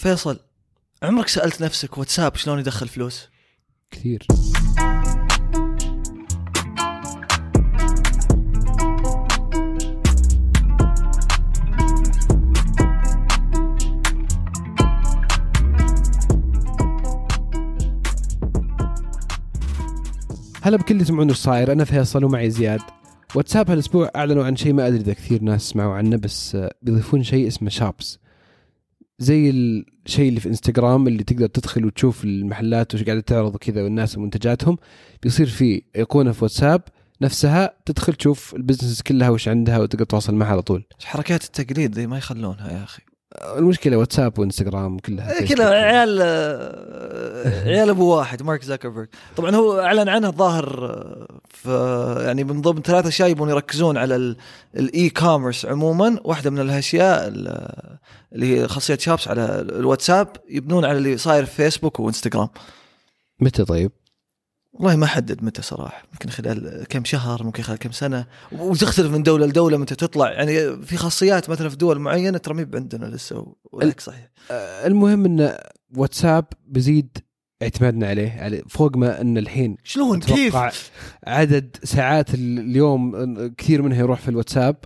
فيصل عمرك سألت نفسك واتساب شلون يدخل فلوس؟ كثير. هلا بكل اللي يسمعون صاير أنا فيصل ومعي زياد. واتساب هالأسبوع أعلنوا عن شيء ما أدري إذا كثير ناس سمعوا عنه بس آه، بيضيفون شيء اسمه شابس. زي الشيء اللي في انستغرام اللي تقدر تدخل وتشوف المحلات وش قاعدة تعرض وكذا والناس ومنتجاتهم بيصير في ايقونه في واتساب نفسها تدخل تشوف ال business كلها وش عندها وتقدر تتواصل معها على طول. حركات التقليد ذي ما يخلونها يا أخي. المشكلة واتساب وانستغرام كلها إيه كذا عيال آه، عيال أبو واحد مارك زاكربرج طبعا هو أعلن عنها الظاهر آه، في يعني من ضمن ثلاث اشياء يبون يركزون على ال- ال e-commerce عموما. واحدة من الأشياء ال- اللي هي خاصية shops على الواتساب يبنون على اللي صاير في فيسبوك وإنستغرام. متى طيب؟ والله ما حدد متى صراحة. ممكن خلال كم شهر ممكن خلال كم سنة. وتختلف من دولة لدولة متى تطلع. يعني في خاصيات مثلا في دول معينة ترى ما عندنا لسه والعكس صحيح. آه، المهم إن واتساب بزيد اعتمادنا عليه على فوق ما إن الحين شلون؟ كيف؟ عدد ساعات ال- اليوم كثير منها يروح في الواتساب.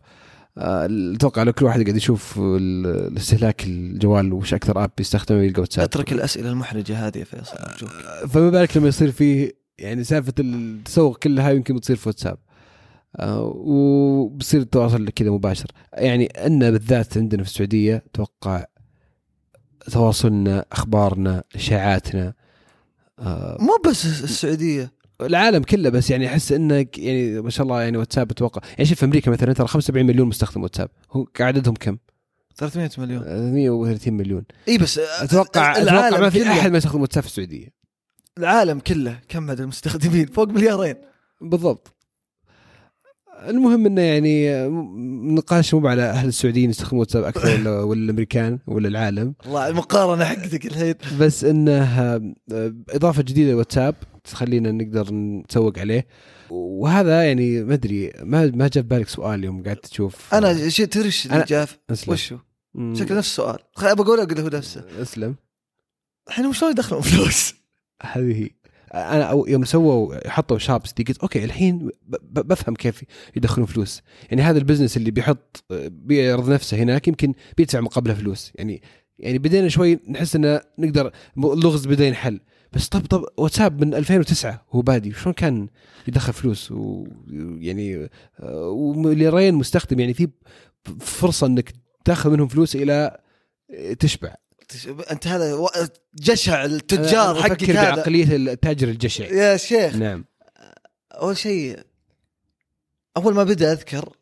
آه، أتوقع لو كل واحد قاعد يشوف ال- الاستهلاك الجوال وش أكثر اب يستخدمه يلقى واتساب. اترك الأسئلة المحرجة هذه يا فيصل أرجوك. فما بالك لما يصير فيه يعني سالفة التسوق كلها يمكن بتصير في واتساب. آه، وبصير التواصل كذا مباشر. يعني أن بالذات عندنا في السعودية أتوقع تواصلنا أخبارنا إشاعاتنا آه، مو بس السعودية. العالم كله بس يعني أحس انك يعني ما شاء الله يعني واتساب أتوقع. يعني شوف في أمريكا مثلا ترى 75 مليون مستخدم واتساب. هو عددهم كم؟ 300 مليون. آه، 130 مليون. إي بس أتوقع العالم أتوقع ما في. أحد ما يستخدم واتساب في السعودية. العالم كله كم عدد المستخدمين فوق مليارين. بالضبط. المهم إنه يعني نقاش مو على أهل السعوديين يستخدمون واتساب أكثر ولا ولا الأمريكان ولا العالم. والله المقارنة حقتك الحين. بس إنه آه، إضافة جديدة للواتساب تخلينا نقدر نتسوق عليه. وهذا يعني ما أدري ما ما جاء في بالك سؤال يوم قاعد تشوف؟ أنا شيء تدري إيش اللي جاء وشو؟ شكله نفس السؤال. خل بقول أقول هو نفسه. أسلم. الحين شلون يدخلون فلوس؟ هذه أنا أو يوم سووا حطوا shops ذي قلت okay الحين بفهم كيف يدخلون فلوس. يعني هذا ال business اللي بيحط بيعرض نفسه هناك يمكن بيدفع مقابله فلوس. يعني يعني بدينا شوي نحس إنه نقدر اللغز بدأ ينحل. بس طب طب واتساب من 2009 هو بادي شلون كان يدخل فلوس؟ ويعني ومليارين مستخدم يعني في فرصة إنك تاخذ منهم فلوس إلى تشبع. انت هذا و- جشع التجار حقك هذا بعقلية التاجر الجشع يا شيخ نعم أول شيء أول ما بدأ أذكر.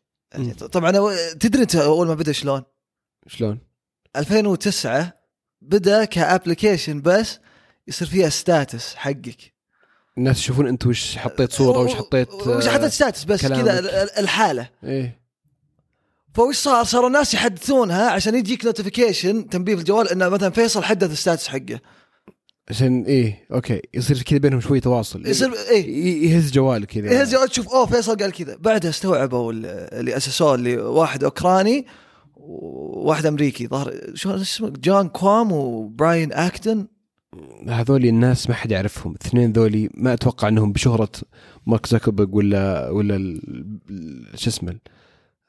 طبعا تدري أنت أول ما بدأ شلون؟ شلون؟ 2009 بدأ ك application بس يصير فيها status حقك الناس يشوفون أنت وش حطيت صورة وش حطيت وش حطيت status بس كلامك. كذا ال- ال- الحالة إيه فوش صار؟ صاروا الناس يحدثونها عشان يجيك notification تنبيه في الجوال إنه مثلا فيصل حدث ال status حقه. عشان إيه okay يصير كذا بينهم شوي تواصل. يصير إيه. يهز جوالك كذا. يهز جوال تشوف أوه فيصل قال كذا. بعدها استوعبوا ال- اللي اسسوه اللي واحد أوكراني وواحد أمريكي. ظهر شو اسمه؟ جان كوم وبراين أكتن. هذول الناس ما حد يعرفهم. الاثنين ذولي ما أتوقع إنهم بشهرة مارك زكربرج ولا ولا شو اسمه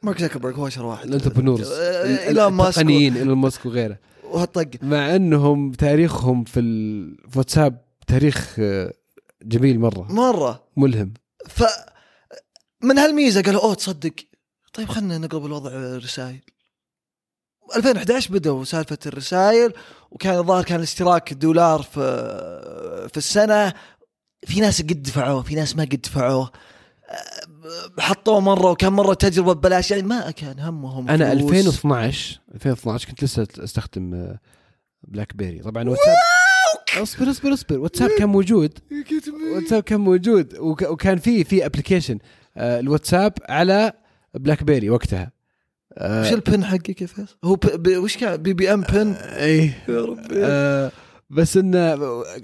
مارك زكربرج هو أشهر واحد. ال entrepreneurs. آه، إيلون ماسك التقنيين إيلون ماسك وغيره. وهالطق. مع أنهم تاريخهم في ال- في واتساب تاريخ آه، جميل مرة. مرة. ملهم. ف من هالميزة قالوا أوه تصدق. طيب خلينا نقلب الوضع رسائل 2011 بدأوا سالفة الرسائل وكان الظاهر كان الاشتراك دولار في في السنة. في ناس قد دفعوه في ناس ما قد دفعوه. حطوه مرة وكان مرة تجربة ببلاش يعني ما كان همهم أنا فلوس. 2012 2012 كنت لسه استخدم آه، بلاك بيري طبعا واتساب اصبر اصبر اصبر. واتساب كان موجود. واتساب كان موجود. وك- وكان في في application الواتساب على بلاك بيري وقتها. آه، وش ال PIN حقك يا فيصل؟ هو. وش كان؟ BBM PIN إيه. يا ربي. آه، بس انه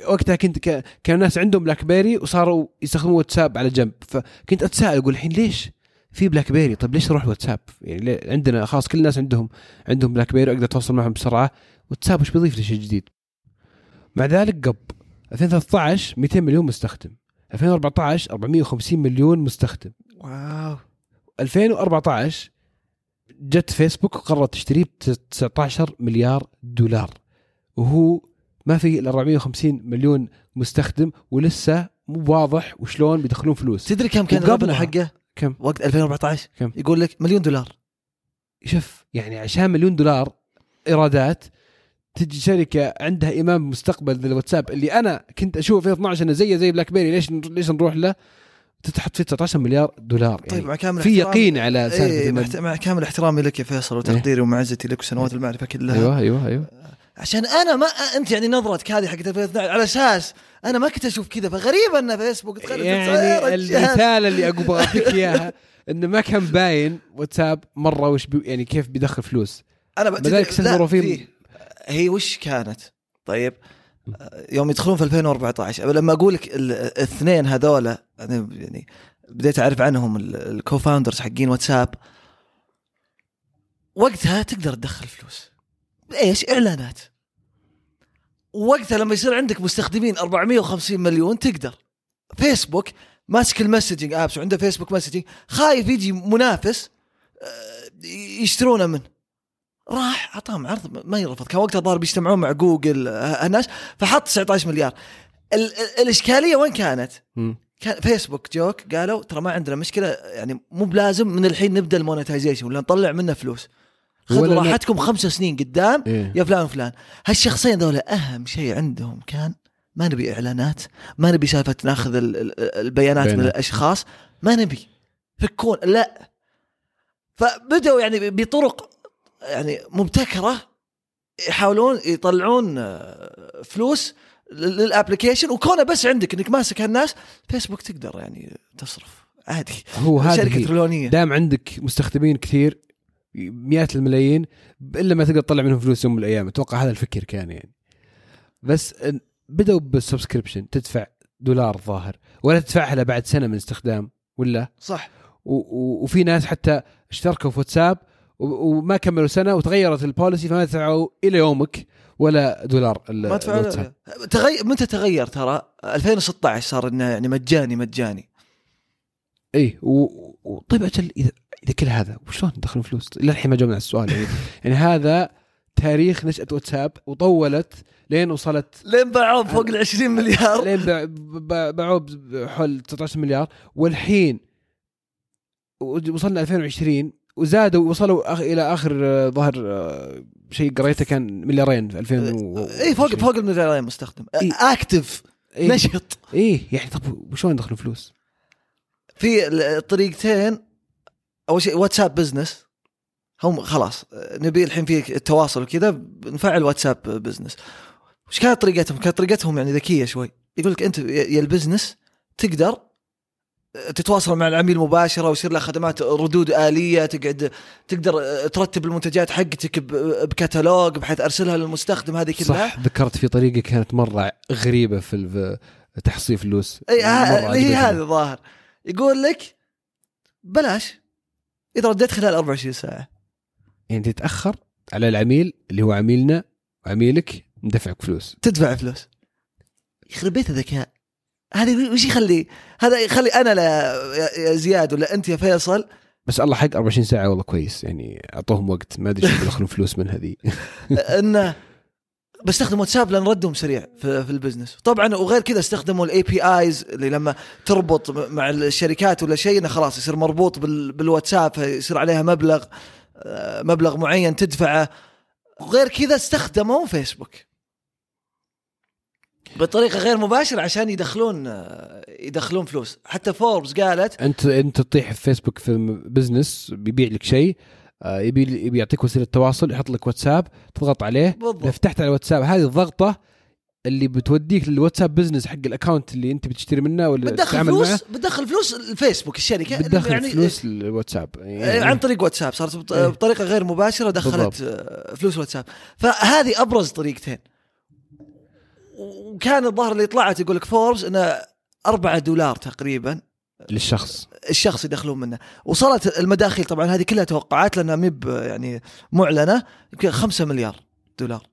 وقتها كنت ك- كان الناس عندهم بلاك بيري وصاروا يستخدمون واتساب على جنب. فكنت أتساءل أقول الحين ليش في بلاك بيري طيب ليش أروح واتساب؟ يعني عندنا خلاص كل الناس عندهم عندهم بلاك بيري أقدر أتواصل معهم بسرعة. واتساب وش بيضيف لي شيء جديد؟ مع ذلك قب 2013 200 مليون مستخدم. 2014 450 مليون مستخدم. واو. 2014 جت فيسبوك وقررت تشتريه ب 19 مليار دولار. وهو ما في إلا 450 مليون مستخدم ولسه مو واضح وشلون بيدخلون فلوس. تدري كم كان. الربح حقه؟ كم؟ وقت 2014 كم؟ يقول لك مليون دولار. شوف يعني عشان مليون دولار إيرادات تجي شركة عندها ايمان بمستقبل ذا الواتساب اللي أنا كنت أشوف في 12 إنه زيه زي بلاك بيري ليش ليش نروح له؟ تتحط فيه 19 مليار دولار يعني. طيب مع كامل في يقين على سالفة محت- مع كامل احترامي لك يا فيصل وتقديري ومعزتي لك وسنوات المعرفة كلها. أيوه أيوه أيوه. عشان أنا ما أنت يعني نظرتك هذه حقت 2012 على أساس أنا ما كنت أشوف كذا فغريب أن فيسبوك تخلي يعني المثال اللي أبغى اعطيك إياها إنه ما كان باين واتساب مرة وش بي يعني كيف بيدخل فلوس. أنا بذلك استثمروا فيه. هي وش كانت؟ طيب يوم يدخلون في 2014 لما أقول لك ال- الاثنين هذولا أنا يعني بديت أعرف عنهم ال co-founders حقين واتساب. وقتها تقدر تدخل فلوس. إيش؟ إعلانات. وقتها لما يصير عندك مستخدمين 450 مليون تقدر. فيسبوك ماسك ال messaging apps وعنده فيسبوك messaging خايف يجي منافس آه، يشترونه منه راح أعطاهم عرض ما يرفض. كان وقتها الظاهر بيجتمعون مع جوجل آه، الناس فحط 19 مليار. ال- ال- الإشكالية وين كانت؟ كان فيسبوك جوك قالوا ترى ما عندنا مشكلة يعني مو بلازم من الحين نبدأ ال monetization ولا نطلع منه فلوس. خذوا راحتكم خمس سنين قدام. إيه. يا فلان وفلان. هالشخصين ذولا أهم شيء عندهم كان ما نبي إعلانات ما نبي سالفه ناخذ ال- ال- البيانات من بيانات. الأشخاص ما نبي. فكون لا. فبدأوا يعني بطرق يعني مبتكرة يحاولون يطلعون آه، فلوس لل- للأبلكيشن وكونه بس عندك إنك ماسك هالناس فيسبوك تقدر يعني تصرف. عادي. هو هذا شركة دام عندك مستخدمين كثير مئات الملايين إلا ما تقدر تطلع منهم فلوس يوم من الأيام. أتوقع هذا الفكر كان يعني. بس بدأوا بال subscription تدفع دولار ظاهر ولا تدفعها بعد سنة من استخدام ولا؟ صح. وفي ناس حتى اشتركوا في واتساب وما كملوا سنة وتغيرت ال policy فما دفعوا إلى يومك ولا دولار ما الواتساب. تغير متى تغير ترى؟ 2016 صار إنه يعني مجاني مجاني. اي و- و- طيب أجل إذا إذا كل هذا وشلون يدخلون فلوس؟ إلى الحين ما جاوبنا على السؤال يعني, يعني هذا تاريخ نشأة واتساب وطولت لين وصلت لين باعوه فوق ال 20 مليار لين باع- باع- باعوه بحول 19 مليار والحين وصلنا 2020 وزادوا وصلوا أخ إلى آخر آه، ظهر آه، شيء قريته كان مليارين في 2000 و- اي إيه، فوق فوق المليارين مستخدم إيه. أكتف إيه. نشط إيه يعني طب وشلون يدخلون فلوس؟ في الطريقتين أول شيء واتساب business هم خلاص نبي الحين في التواصل وكذا بنفعل واتساب business وش كانت طريقتهم؟ كانت طريقتهم يعني ذكية شوي. يقول لك أنت يا ال business تقدر تتواصل مع العميل مباشرة ويصير له خدمات ردود آلية تقعد تقدر ترتب المنتجات حقتك بكتالوج بحيث أرسلها للمستخدم هذه كلها. صح ذكرت في طريقة كانت مرة غريبة في تحصيل فلوس. إي هي عجبتني. هذا الظاهر يقول لك بلاش. إذا رديت خلال 24 ساعة. يعني تتأخر على العميل اللي هو عميلنا وعميلك ندفعك فلوس. تدفع فلوس. يخرب بيت الذكاء هذه وش يخلي هذا يخلي أنا لا يا- يا زياد ولا أنت يا فيصل. بس الله حق 24 ساعة والله كويس. يعني أعطوهم وقت. ما أدري إيش يدخلون فلوس من هذه. أنه بستخدم واتساب لأن ردهم سريع في, في ال business. طبعا وغير كذا استخدموا ال APIs اللي لما تربط مع الشركات ولا شيء إنه خلاص يصير مربوط بال بالواتساب فيصير عليها مبلغ آه، مبلغ معين تدفعه. وغير كذا استخدموا فيسبوك. بطريقة غير مباشرة عشان يدخلون آه، يدخلون فلوس. حتى فوربس قالت أنت أنت تطيح في فيسبوك في business بيبيع لك شيء. يبي يبي يعطيك وسيلة تواصل يحط لك واتساب تضغط عليه. إذا بالضبط فتحت على الواتساب هذه الضغطة اللي بتوديك للواتساب business حق ال account اللي أنت بتشتري منه ولا بتدخل تتعامل معه. فلوس بتدخل فلوس الفيسبوك الشركة بتدخل يعني فلوس الواتساب. إيه، عن طريق واتساب صارت إيه. بطريقة غير مباشرة دخلت آه، فلوس واتساب فهذه أبرز طريقتين. وكان الظاهر اللي طلعت يقول لك فوربس إنه 4 دولار تقريبا. للشخص. الشخص يدخلون منه. وصلت المداخيل طبعا هذه كلها توقعات لأنها مب يعني معلنة يمكن 5 مليار دولار.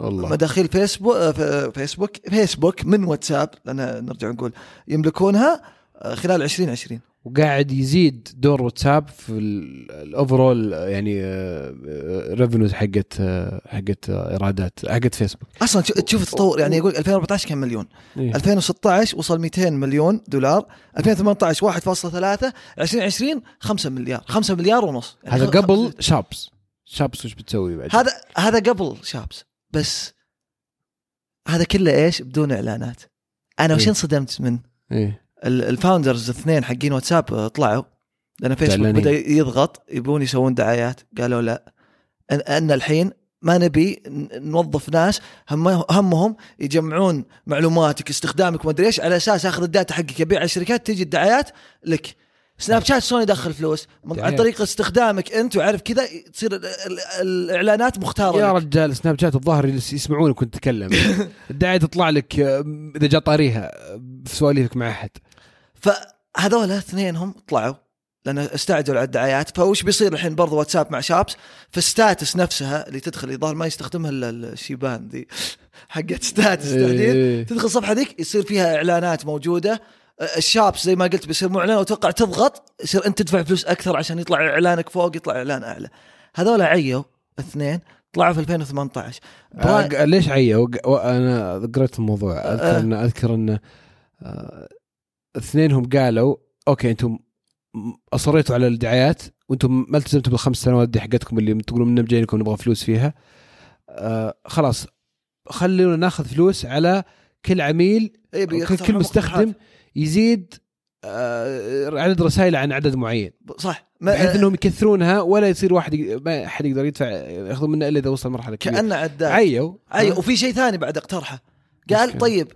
والله. مداخيل فيسبوك آه، فيسبوك فيسبوك من واتساب لأن نرجع نقول يملكونها آه، خلال 2020 وقاعد يزيد دور واتساب في ال overall يعني revenues حقت آه، حقت آه، إيرادات حقت فيسبوك أصلا تشوف- التطور يعني يقول 2014 كان مليون. إيه. 2016 وصل 200 مليون دولار. 2018 1.3 2020 5 مليار. 5 مليار ونص. يعني هذا قبل shops shops وش بتسوي بعد؟ هذا هذا قبل shops بس هذا كله إيش؟ بدون إعلانات. أنا وش إيه. انصدمت من إيه. ال- ال founders اثنين حقين واتساب طلعوا لأن فيسبوك زعلانين. بدأ يضغط يبون يسوون دعايات قالوا لا ان, الحين ما نبي نوظف ناس هم همهم يجمعون معلوماتك استخدامك ما أدري إيش على أساس أخذ ال data حقك يبيع على الشركات تجي الدعايات لك سناب شات شلون يدخل فلوس؟ عن. طريق استخدامك أنت وعارف كذا تصير ال- ال- الإعلانات مختارة يا لك. رجال سناب شات الظاهر يس- يسمعونك وأنت تتكلم الدعايه تطلع لك إذا جاء طاريها في سواليفك مع أحد فهذول اثنينهم طلعوا لأن استعجلوا على الدعايات. فوش بيصير الحين برضو واتساب مع shops؟ في ال status نفسها اللي تدخل الظاهر ما يستخدمها إلا الشيبان ذي. حقت status إيه. تدخل الصفحة ذيك يصير فيها إعلانات موجودة. أه، ال shops زي ما قلت بيصير معلن وأتوقع تضغط يصير أنت تدفع فلوس أكثر عشان يطلع إعلانك فوق يطلع إعلان أعلى. هذول عيوا اثنين طلعوا في 2018 براين- آه، ليش عيا وق- وأنا قريت الموضوع. أذكر آه. ان أذكر إن آه، اثنينهم قالوا okay أنتم أصريتوا على الدعايات وأنتم ما التزمتوا بالخمس سنوات دي حقتكم اللي تقولون من جايينكم نبغى فلوس فيها. آه خلاص خلونا ناخذ فلوس على كل عميل إيه، كل, مستخدم. يزيد آه عدد رسائل عن عدد معين. صح. ما- بحيث إنهم يكثرونها ولا يصير واحد ما حد يقدر يدفع يأخذون منه إلا إذا وصل مرحلة كبيرة. كأنه عداد. عيوا. ها؟ وفي شيء ثاني بعد اقترحه. قال؟ طيب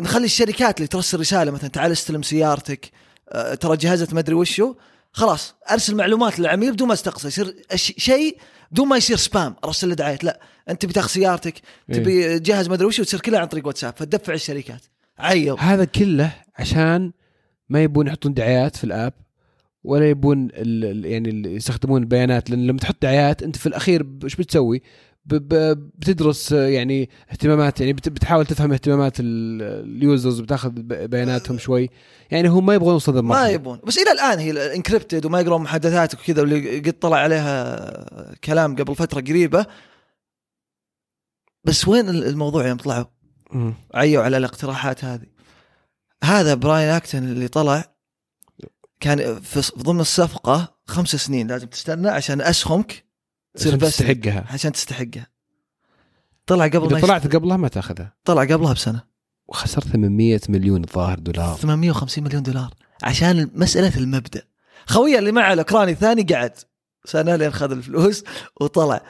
نخلي الشركات اللي ترسل رسالة مثلا تعال استلم سيارتك آه، ترى جهزت ما أدري وشو خلاص أرسل معلومات للعميل بدون ما استقصى يصير أش- شيء بدون ما يصير سبام أرسل له دعايات لا أنت تبي تاخذ سيارتك إيه. تبي تجهز ما أدري وشو تصير كلها عن طريق واتساب فتدفع الشركات عيوا هذا كله عشان ما يبون يحطون دعايات في الآب ولا يبون ال ال- يعني ال- يستخدمون البيانات لأن لما تحط دعايات أنت في الأخير ب- إيش بتسوي؟ بتدرس يعني اهتمامات يعني بت- بتحاول تفهم اهتمامات ال- ال users بتاخذ بياناتهم شوي. يعني هم ما يبغون يوصلوا ما. يبون بس إلى الآن هي encrypted وما يقرون محادثاتك وكذا واللي قد طلع عليها كلام قبل فترة قريبة. بس وين الموضوع يوم طلعوا؟ عيوا على الاقتراحات هذه. هذا براين أكتن اللي طلع كان في في ضمن الصفقة خمس سنين. لازم تستنى عشان أسهمك. تصير عشان بس تستحقها. عشان تستحقها. طلع قبل إذا يست- طلعت قبلها ما تأخذها. طلع قبلها بسنة. وخسر 800 مليون الظاهر دولار. 850 مليون دولار. عشان مسألة المبدأ. خويه اللي معه الأوكراني الثاني قعد سنة لين خذ الفلوس وطلع.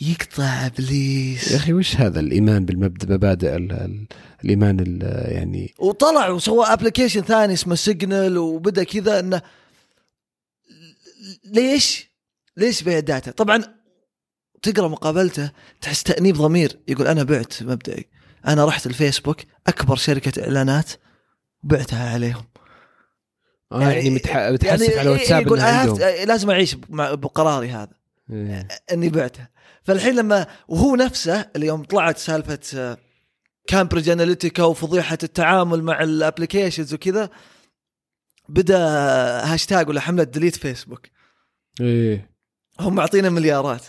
يقطع إبليس. يا أخي وش هذا الإيمان بالمبدأ؟ مبادئ ال- ال- الإيمان ال- يعني وطلع وسوى application ثاني اسمه سيجنال وبدأ كذا إنه ليش؟ ليش بيع data؟ طبعا تقرأ مقابلته تحس تأنيب ضمير يقول أنا بعت مبدئي أنا رحت الفيسبوك أكبر شركة إعلانات بعتها عليهم آه يعني متح... متحسف يعني على واتساب يقول إنه I have عندهم. to- لازم أعيش بقراري هذا إيه. إني بعته فالحين لما وهو نفسه اللي يوم طلعت سالفة كامبريدج اناليتيكا وفضيحة التعامل مع ال applications وكذا بدأ هاشتاج ولا حملة delete فيسبوك إيه هم معطينا مليارات.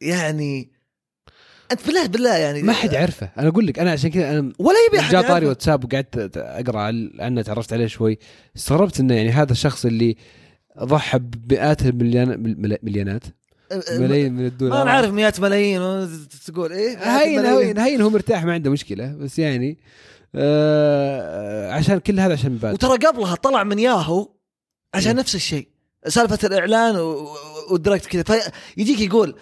يعني أنت بالله بالله يعني ما حد يعرفه. أنا أقول لك أنا عشان كذا أنا ولا يبي أحد جاء طاري. واتساب وقعدت أقرأ عن- عنه تعرفت عليه شوي. استغربت إنه يعني هذا الشخص اللي ضحى بمئات مليونات ملايين من ما الدولارات نعرف مئات ملايين تقول إيه؟ هين. هين هين هو مرتاح ما عنده مشكلة. بس يعني آه عشان كل هذا عشان مبادئ وترى قبلها طلع من ياهو عشان إيه. نفس الشيء. سالفة الإعلان وال direct كذا. فيجيك يقول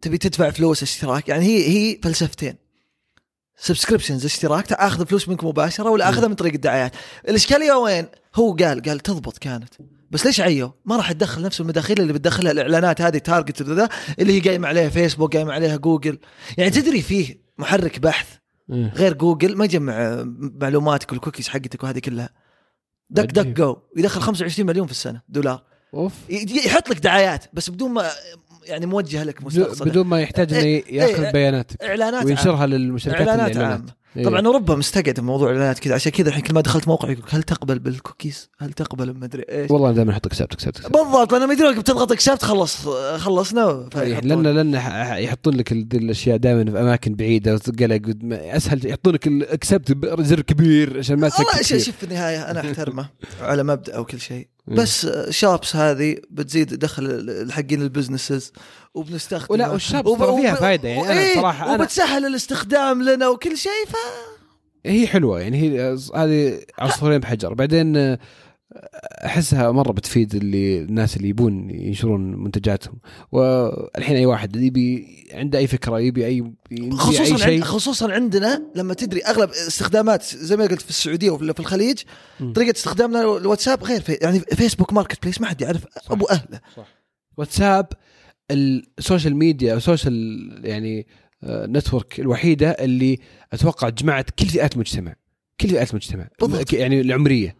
تبي تدفع فلوس اشتراك؟ يعني هي هي فلسفتين. subscriptions اشتراك اخذ فلوس منك مباشرة ولا أخذها من طريق الدعايات. الإشكالية وين؟ هو قال قال تضبط كانت. بس ليش عيوا؟ ما راح تدخل نفس المداخيل اللي بتدخلها الإعلانات هذه target ذا اللي هي قايمة عليها فيسبوك قايمة عليها جوجل يعني تدري فيه محرك بحث إيه. غير جوجل ما يجمع معلوماتك والكوكيز حقتك وهذه كلها. دك دك. جو يدخل 25 مليون في السنة دولار. أوف يحط لك دعايات بس بدون ما يعني موجهه لك مستقصده بدون ما يحتاج إنه إيه، ياخذ إيه، بياناتك إعلانات وينشرها عامة. للمشاركات إعلانات عامه إيه. طبعا أوروبا مستقعد بموضوع الاعلانات كذا عشان كذا الحين كل ما دخلت موقع يقول هل تقبل بالكوكيز؟ هل تقبل بمدري إيش؟ والله دائما أحط accept accept بالضبط لأن ما يدري بتضغط accept خلص خلصنا لأن لأن ح- يحطون لك الأشياء دائما في أماكن بعيدة وتقلق أسهل يحطون لك الاكسبت زر كبير عشان ما والله شوف في النهاية أنا أحترمه على مبدأ وكل شيء مم. بس شابس هذه بتزيد دخل الحقين البزنسز وبنستخدم ولا والشابس ترى فيها فايدة يعني أنا صراحة أنا وبتسهل الاستخدام لنا وكل شيء ف هي حلوة يعني هي هذه عصفورين بحجر. بعدين آه، أحسها مرة بتفيد اللي الناس اللي يبون ينشرون منتجاتهم. والحين أي واحد يبي عنده أي فكرة يبي اي يبي خصوصا عند شيء. خصوصا عندنا لما تدري أغلب استخدامات زي ما قلت في السعودية ولا في الخليج مم. طريقة استخدامنا الواتساب غير في يعني فيسبوك ماركت بليس ما حد يعرف أبو أهله. واتساب ال social media أو ال social يعني آه، network الوحيدة اللي أتوقع جمعت كل فئات المجتمع. كل فئات المجتمع. بالضبط. يعني العمرية.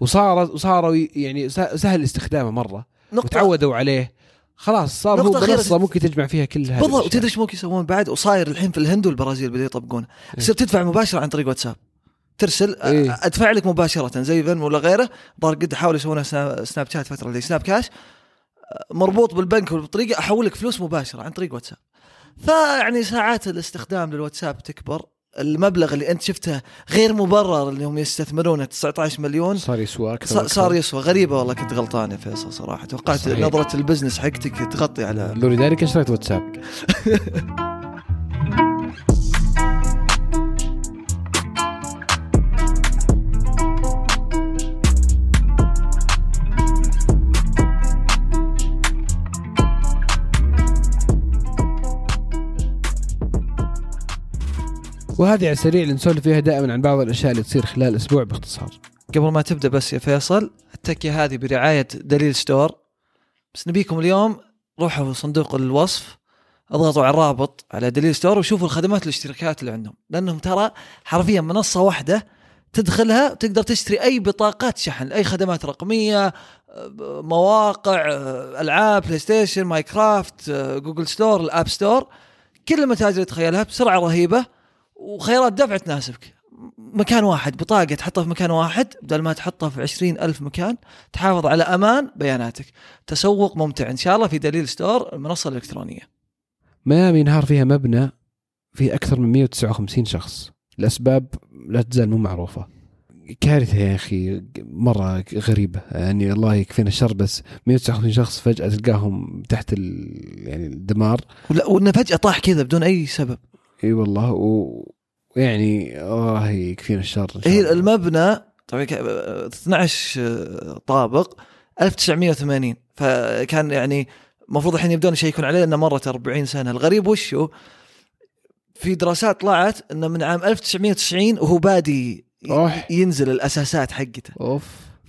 وصارت وصاروا يعني سهل استخدامه مرة. نقطه وتعودوا عليه. خلاص صار هو نقطة منصه ممكن تجمع فيها كل هذه بالضبط. وتدري إيش ممكن يسوون بعد؟ وصاير الحين في الهند والبرازيل بدأوا يطبقونه. إيه. تصير تدفع مباشرة عن طريق واتساب. ترسل إيه. أدفع لك مباشرة زي فين ولا غيره. ظهر قد حاولوا يسوونها سناب, شات فتره اللي سناب كاش مربوط بالبنك والطريقة أحول لك فلوس مباشرة عن طريق واتساب. فيعني ساعات الاستخدام للواتساب تكبر. المبلغ اللي أنت شفته غير مبرر اللي هم يستثمرونه 19 مليون صار يسوى أكثر. صار يسوى غريبة والله كنت غلطان يا فيصل صراحة توقعت صحيح. نظرة البزنس حقتك تغطي على لوري ذلك اشتريت واتساب وهذه على السريع اللي نسولف فيها دائما عن بعض الأشياء اللي تصير خلال أسبوع باختصار. قبل ما تبدأ بس يا فيصل التكية هذه برعاية دليل ستور. بس نبيكم اليوم روحوا صندوق الوصف اضغطوا على الرابط على دليل ستور وشوفوا الخدمات والاشتراكات اللي عندهم. لأنهم ترى حرفيا منصة واحدة تدخلها تقدر تشتري أي بطاقات شحن أي خدمات رقمية آه، مواقع آه، ألعاب بلاي ستيشن مايكرافت جوجل ستور الاب ستور كل المتاجر اللي تخيلها بسرعة رهيبة. وخيارات دفع تناسبك. مكان واحد بطاقة تحطها في مكان واحد بدل ما تحطها في عشرين ألف مكان تحافظ على أمان بياناتك. تسوق ممتع. إن شاء الله في دليل ستور المنصة الإلكترونية. ميامي نهار فيها مبنى فيه أكثر من 159 شخص. لأسباب لا تزال مو معروفة. كارثة يا أخي مرة غريبة. يعني الله يكفينا الشر بس 159 شخص فجأة تلقاهم تحت. يعني الدمار. ولا وإنه فجأة طاح كذا بدون أي سبب. إي والله. ويعني الله يكفينا الشر إن شاء هي الله. المبنى طبعا ك- 12 طابق 1980 فكان يعني المفروض الحين يبدون يشيكون عليه إنه مرت 40 سنة. الغريب وشو في دراسات طلعت إنه من عام 1990 وهو بادي. ينزل الأساسات حقته. أوف.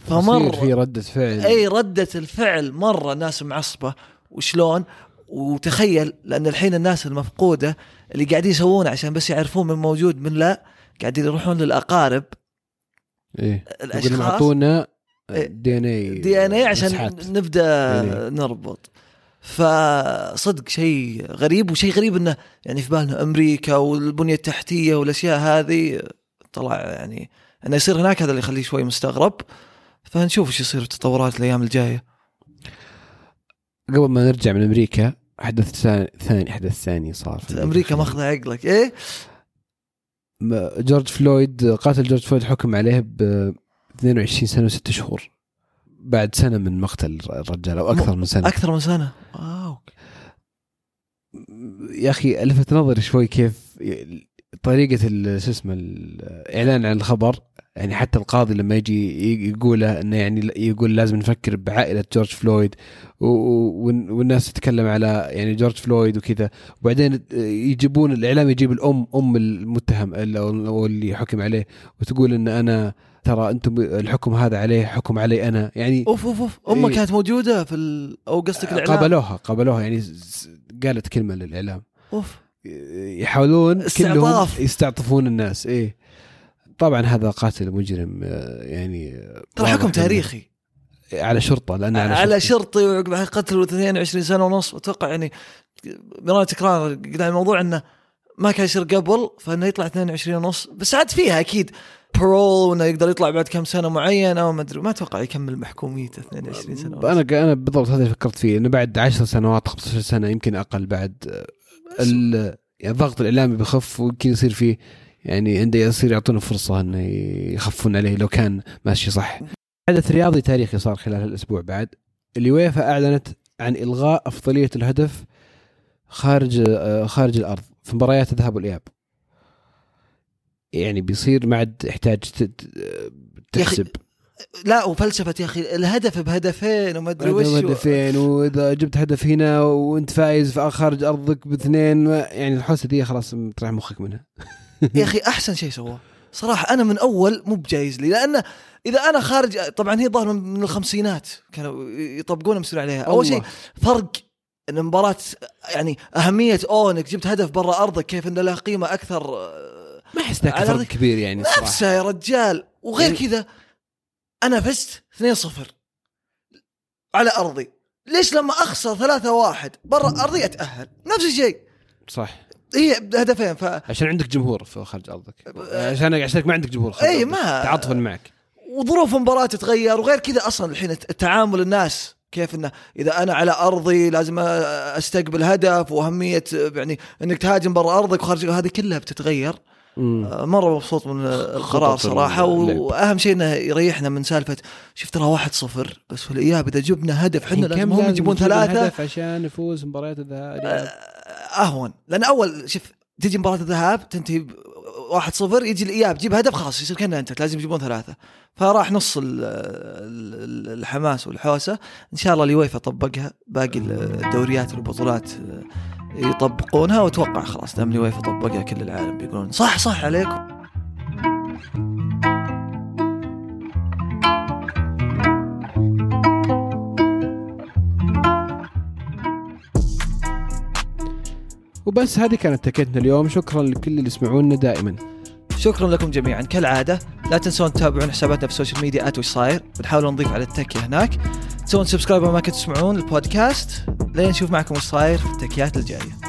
فمر في ردة فعل. إي ردة الفعل مرة الناس معصبة. وشلون؟ وتخيل لأن الحين الناس المفقودة اللي قاعدين يسوونه عشان بس يعرفون من موجود من لا قاعدين يروحون للأقارب إيه الأشخاص اعطونا إيه. دي إن اي دي إن اي عشان مسحات. نبدأ DNA. نربط فصدق شيء غريب وشيء غريب إنه يعني في بالنا أمريكا والبنية التحتية والأشياء هذه طلع يعني إنه يصير هناك هذا اللي يخليه شوي مستغرب فنشوف إيش يصير في التطورات الأيام الجاية قبل ما نرجع من أمريكا حدث ثاني حدث ثاني صار في أمريكا ماخذة عقلك. إيه؟ جورج فلويد قاتل جورج فلويد حكم عليه ب 22 سنة وست شهور. بعد سنة من مقتل الرجال أو أكثر من سنة. أكثر من سنة. wow. يا أخي لفت نظري شوي كيف طريقة شو اسمه الاعلان عن الخبر يعني حتى القاضي لما يجي يقوله إنه يعني يقول لازم نفكر بعائلة جورج فلويد والناس تتكلم على يعني جورج فلويد وكذا. وبعدين يجيبون الإعلام يجيب الأم أم المتهم ال- أو اللي حكم عليه وتقول إن أنا ترى أنتم الحكم هذا عليه حكم علي أنا. يعني أوف أوف أوف. أمه إيه. كانت موجودة في ال... أو قصدك الإعلام؟ قابلوها قابلوها. يعني قالت كلمة للإعلام. أوف. يحاولون كلهم استعطاف. يستعطفون الناس إيه. طبعا هذا قاتل مجرم آه، يعني ترى حكم تاريخي على شرطة لأن على, على. شرطي وعقب قتل 22 سنة ونص أتوقع يعني مرات تكرار قدام الموضوع إنه ما كان يصير قبل فإنه يطلع 22 ونص بس عاد فيها أكيد برول وإنه يقدر يطلع بعد كم سنة معينه وما أدري ما أتوقع يكمل محكوميته 22 سنة ونص. أنا أنا بالضبط هذا فكرت فيه إنه بعد 10 سنوات 15 سنة يمكن أقل بعد آه، ال- يعني الضغط الإعلامي بيخف ويمكن يصير فيه يعني عنده يصير يعطونه فرصة انه يخفون عليه لو كان ماشي صح. حدث رياضي تاريخي صار خلال الأسبوع بعد اليويفا أعلنت عن إلغاء أفضلية الهدف خارج خارج الأرض في مباريات الذهاب والإياب. يعني بيصير ما عاد يحتاج تحسب لا وفلسفة يا أخي الهدف بهدفين وما أدري وش هدف هدفين وإذا جبت هدف هنا وأنت فايز في خارج أرضك باثنين يعني الحوسة دي خلاص تريح مخك منها يا أخي أحسن شيء سواه. صراحة أنا من أول مو بجايز لي لأن إذا أنا خارج طبعا هي ظاهر من الخمسينات كانوا يطبقون مسؤول عليها. أول شيء. فرق إن مباراة يعني أهمية أو انك جبت هدف برا أرضك كيف انه له قيمة أكثر آه، ما ذاك على فرق كبير يعني صراحة. نفسه يا رجال. وغير يعني- كذا أنا فزت 2-0 على أرضي. ليش لما أخسر 3-1 برا أرضي أتأهل؟ نفس الشيء. صح. هي هدفين ف عشان عندك جمهور في خارج أرضك عشان عشان ما عندك جمهور اي. ما تعاطفا معك وظروف المباراة تتغير وغير كذا أصلا الحين التعامل الناس كيف إنه إذا أنا على أرضي لازم أستقبل هدف وأهمية يعني إنك تهاجم برا أرضك وخارج هذه كلها بتتغير. آه، مرة مبسوط من القرار صراحة. وأهم شيء إنه يريحنا من سالفة شفت ترى 1-0 بس في الإياب إذا جبنا هدف إحنا لازم هم يجيبون ثلاثة الهدف عشان نفوز مباريات الذهاب أهون. لأن أول شوف تجي مباراة الذهاب تنتهي ب 1-0 يجي الإياب جيب هدف خلاص يصير كأنه انت لازم يجيبون ثلاثة. فراح نص ال- ال- الحماس والحوسة. إن شاء الله اليويفا طبقها باقي الدوريات والبطولات يطبقونها وأتوقع خلاص دام اليويفا طبقها كل العالم بيقولون صح صح عليكم. وبس هذه كانت تكتنا اليوم. شكرا لكل اللي يسمعونا دائما. شكرا لكم جميعا. كالعادة لا تنسون تتابعون حساباتنا في ال social media at وش صاير. بنحاول نضيف على التكيه هناك. تسوون subscribe ما كنتوا تسمعون البودكاست لين نشوف معكم وش صاير في التكيات الجاية.